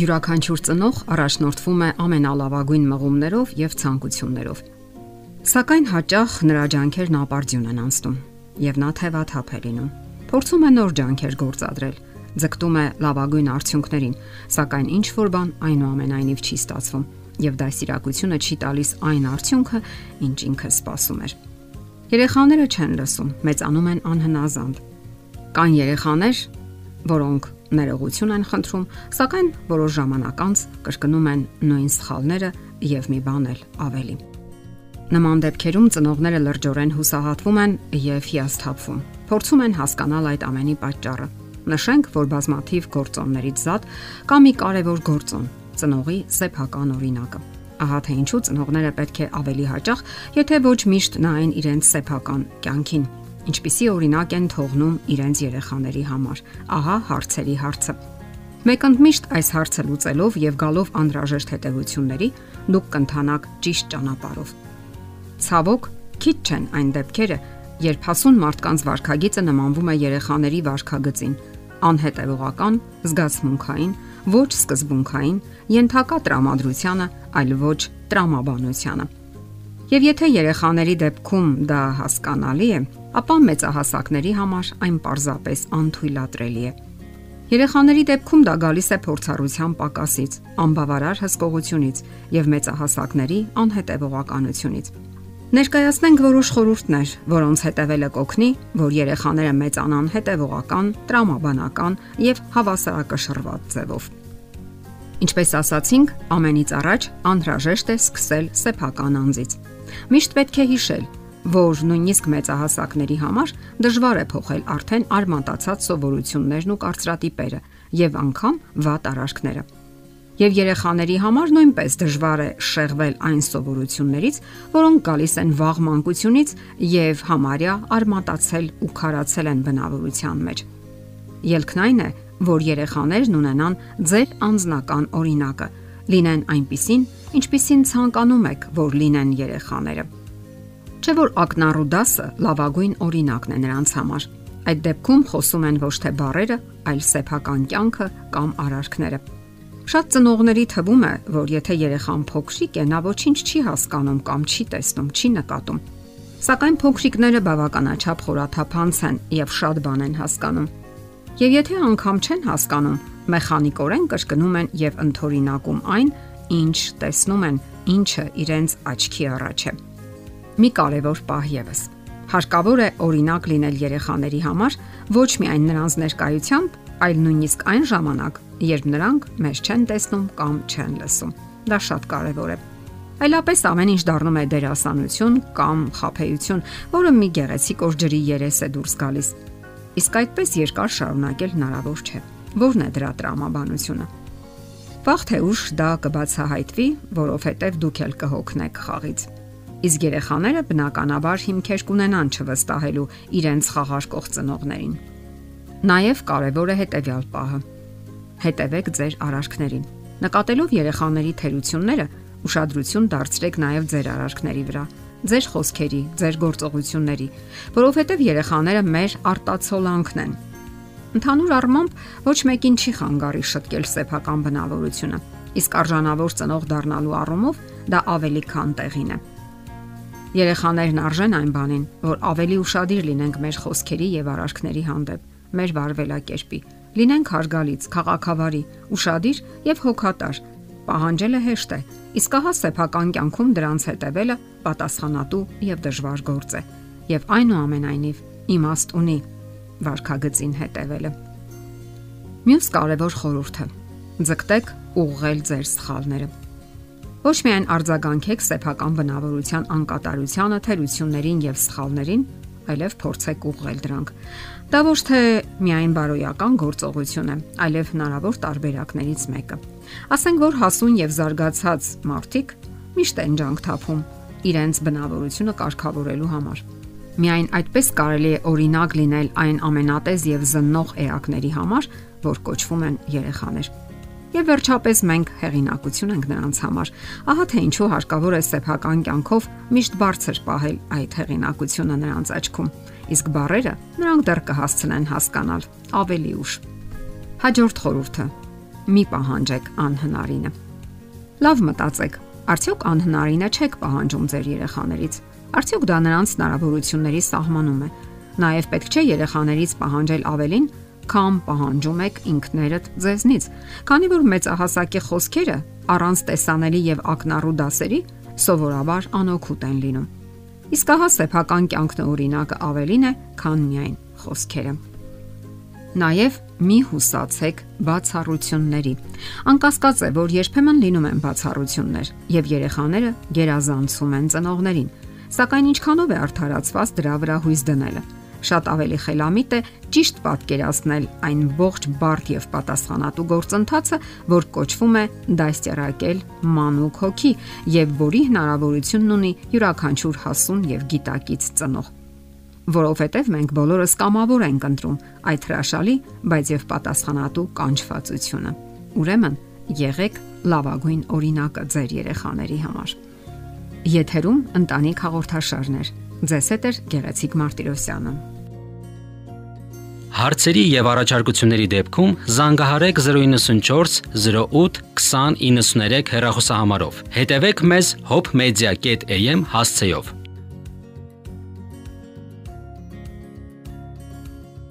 Յուրաքանչյուր ծնող առաջնորդվում է ամենալավագույն մղումներով եւ ցանկություններով։ Սակայն հաճախ նրա ջանքերն ապարդյուն են անցնում եւ նա թևաթափ է լինում։ Փորձում է նոր ջանքեր գործադրել, ձգտում է լավագույն արդյունքներին, սակայն ինչ որ բան այնուամենայնիվ չի ստացվում եւ դասիրակությունը չի տալիս այն արդյունքը, ինչ ինքը սպասում էր։ Երեխաները չեն լսում, մեծանում են անհնազանդ։ Կան երեխաներ, որոնք ներողություն են խնդրում, սակայն որոշ ժամանակ անց կրկնում են նույն սխալները եւ մի բան էլ ավելի։ Նման դեպքերում ծնողները լրջորեն հուսահատվում են եւ հիասթափվում։ Փորձում են հասկանալ այդ ամենի պատճառը։ Նշենք, որ բազմաթիվ գործոններից զատ կա մի կարևոր գործոն՝ ծնողի սեփական օրինակը։ Ահա թե ինչու ծնողները պետք է ավելի հաճախ, եթե ոչ միշտ նայեն իրենց սեփական կյանքին ինչպիսի օրինակ են թողնում իրենց երեխաների համար։ Ահա հարցերի հարցը։ Մեկ ընդմիշտ այս հարցը լուծելով եւ գալով անհրաժեշտ հետեւությունների, դուք կընթանաք ճիշտ ճանապարհով։ Ցավոք, քիչ չեն այն դեպքերը, երբ հասուն մարդկանց վարքագիծը նմանվում է երեխաների վարքագծին՝ անհետևողական, զգացմունքային, ոչ սկզբունքային, ենթակա տրամադրությանը, այլ ոչ տրամաբանությանը։ Եվ եթե երեխաների դեպքում դա հասկանալի է, ապա մեծահասակների համար այն պարզապես անթույլատրելի է։ Երեխաների դեպքում դա գալիս է փորձառության պակասից, անբավարար հսկողությունից եւ մեծահասակների անհետևողականությունից։ Ներկայացնենք որոշ խորհուրդներ, որոնց հետևելը կօգնի, որ երեխաները մեծանան հետևողական, տրամաբանական եւ հավասարակշռված ձևով։ Ինչպես ասացինք, ամենից առաջ անհրաժեշտ է սկսել սեփական անձից։ Միշտ պետք է հիշել, որ նույնիսկ մեծահասակների համար դժվար է փոխել արդեն արմատացած սովորություններն ու կարծրատիպերը եւ անգամ վատ արարքները։ Եվ երեխաների համար նույնպես դժվար է շեղվել այն սովորություններից, որոնք գալիս են վաղ մանկությունից եւ համարյա արմատացել ու քարացել են բնավորության մեջ։ Ելքն այն է, որ երեխաներն ունենան ձեր անձնական օրինակը, լինեն այնպիսին, ինչպիսին ցանկանում եք, որ լինեն երեխաները։ Չէ որ ակնառու դասը լավագույն օրինակն է նրանց համար։ Այդ դեպքում խոսում են ոչ թե բարերը, այլ սեփական կյանքը կամ արարքները։ Շատ ծնողների թվում է, որ եթե երեխան փոքրիկ է, նա ոչինչ չի հասկանում կամ չի տեսնում, չի նկատում։ Սակայն փոքրիկները բավականաչափ խորաթափանց են եւ շատ բան են հասկանում։ Եվ եթե անգամ չեն հասկանում, մեխանիկորեն կրկնում են եւ ընթորինակում այն, ինչ տեսնում են, ինչը իրենց աչքի առաջ է։ Մի կարևոր պահ եւս։ Հարկավոր է օրինակ լինել երեխաների համար ոչ միայն նրանց ներկայությամբ, այլ նույնիսկ այն ժամանակ, երբ նրանք մեզ չեն տեսնում կամ չեն լսում։ Դա շատ կարևոր է։ Այլապես ամեն ինչ դառնում է դերասանություն կամ խափեություն, որը մի գեղեցիկ օր ջրի երես է դուրս գալիս Իսկ այդպես երկար շարունակել հնարավոր չէ։ Որն է դրա տրամաբանությունը։ Վաղ թե ուշ դա կբացահայտվի, որովհետև դուք էլ կհոգնեք խաղից։ Իսկ երեխաները բնականաբար հիմքեր կունենան չվստահելու իրենց խաղարկող ծնողներին։ Նաև կարևոր է հետևյալ պահը։ Հետևեք ձեր արարքներին։ Նկատելով երեխաների թերությունները, ուշադրություն դարձրեք նաև ձեր արարքների վրա ձեր խոսքերի, ձեր գործողությունների, որովհետև երեխաները մեր արտացոլանքն են։ Ընդհանուր առմամբ ոչ մեկին չի խանգարի շտկել սեփական բնավորությունը, իսկ արժանավոր ծնող դառնալու առումով դա ավելի քան տեղին է։ Երեխաներն արժեն այն բանին, որ ավելի ուշադիր լինենք մեր խոսքերի եւ արարքների հանդեպ, մեր վարվելակերպի, լինենք հարգալից, քաղաքավարի, ուշադիր եւ հոգատար, պահանջելը հեշտ է, իսկ ահա սեփական կյանքում դրանց հետևելը պատասխանատու եւ դժվար գործ է։ Եվ այնուամենայնիվ իմաստ ունի վարքագծին հետևելը։ Մյուս կարևոր խորհուրդը՝ ձգտեք ուղղել ձեր սխալները։ Ոչ միայն արձագանքեք սեփական բնավորության անկատարությանը, թերություններին եւ սխալներին, այլև փորձեք ուղղել դրանք։ Դա ոչ թե միայն բարոյական գործողություն է, այլև հնարավոր տարբերակներից մեկը։ Ասենք որ հասուն եւ զարգացած մարդիկ միշտ են ջանք թափում իրենց բնավորությունը կարգավորելու համար։ Միայն այդպես կարելի է օրինակ լինել այն ամենատեզ եւ զննող էակների համար, որ կոչվում են երեխաներ։ Եվ վերջապես մենք հեղինակություն ենք նրանց համար։ Ահա թե ինչու հարկավոր է սեփական կյանքով միշտ բարձր պահել այդ հեղինակությունը նրանց աչքում իսկ բարերը նրանք դեռ կհասցնեն հասկանալ ավելի ուշ։ Հաջորդ խորհուրդը. մի պահանջեք անհնարինը։ Լավ մտածեք, արդյոք անհնարինը չեք պահանջում ձեր երեխաներից։ Արդյոք դա նրանց հնարավորությունների սահմանում է։ Նաև պետք չէ երեխաներից պահանջել ավելին, քան պահանջում եք ինքներդ ձեզնից, քանի որ մեծահասակի խոսքերը առանց տեսանելի եւ ակնառու դասերի սովորաբար անօգուտ են լինում։ Իսկ ահա սեփական կյանքն օրինակը ավելին է, քան միայն խոսքերը։ Նաև մի հուսացեք բացառությունների։ Անկասկած է, որ երբեմն լինում են բացառություններ, եւ երեխաները գերազանցում են ծնողներին։ Սակայն ինչքանով է արդարացված դրա վրա հույս դնելը։ Շատ ավելի խելամիտ է ճիշտ պատկերացնել այն ողջ բարդ եւ պատասխանատու գործընթացը, որ կոչվում է դաստիարակել մանուկ հոգի եւ որի հնարավորությունն ունի յուրաքանչյուր հասուն եւ գիտակից ծնող որովհետև մենք բոլորս կամավոր ենք ընտրում այդ հրաշալի, բայց եւ պատասխանատու կանչվածությունը։ Ուրեմն, եղեք լավագույն օրինակը ձեր երեխաների համար։ Եթերում ընտանիք հաղորդաշարներ։ Ձեզ հետ է Գեղեցիկ Մարտիրոսյանը։ Հարցերի եւ առաջարկությունների դեպքում զանգահարեք 094 08 2093 հեռախոսահամարով։ Հետևեք մեզ hopmedia.am հասցեով։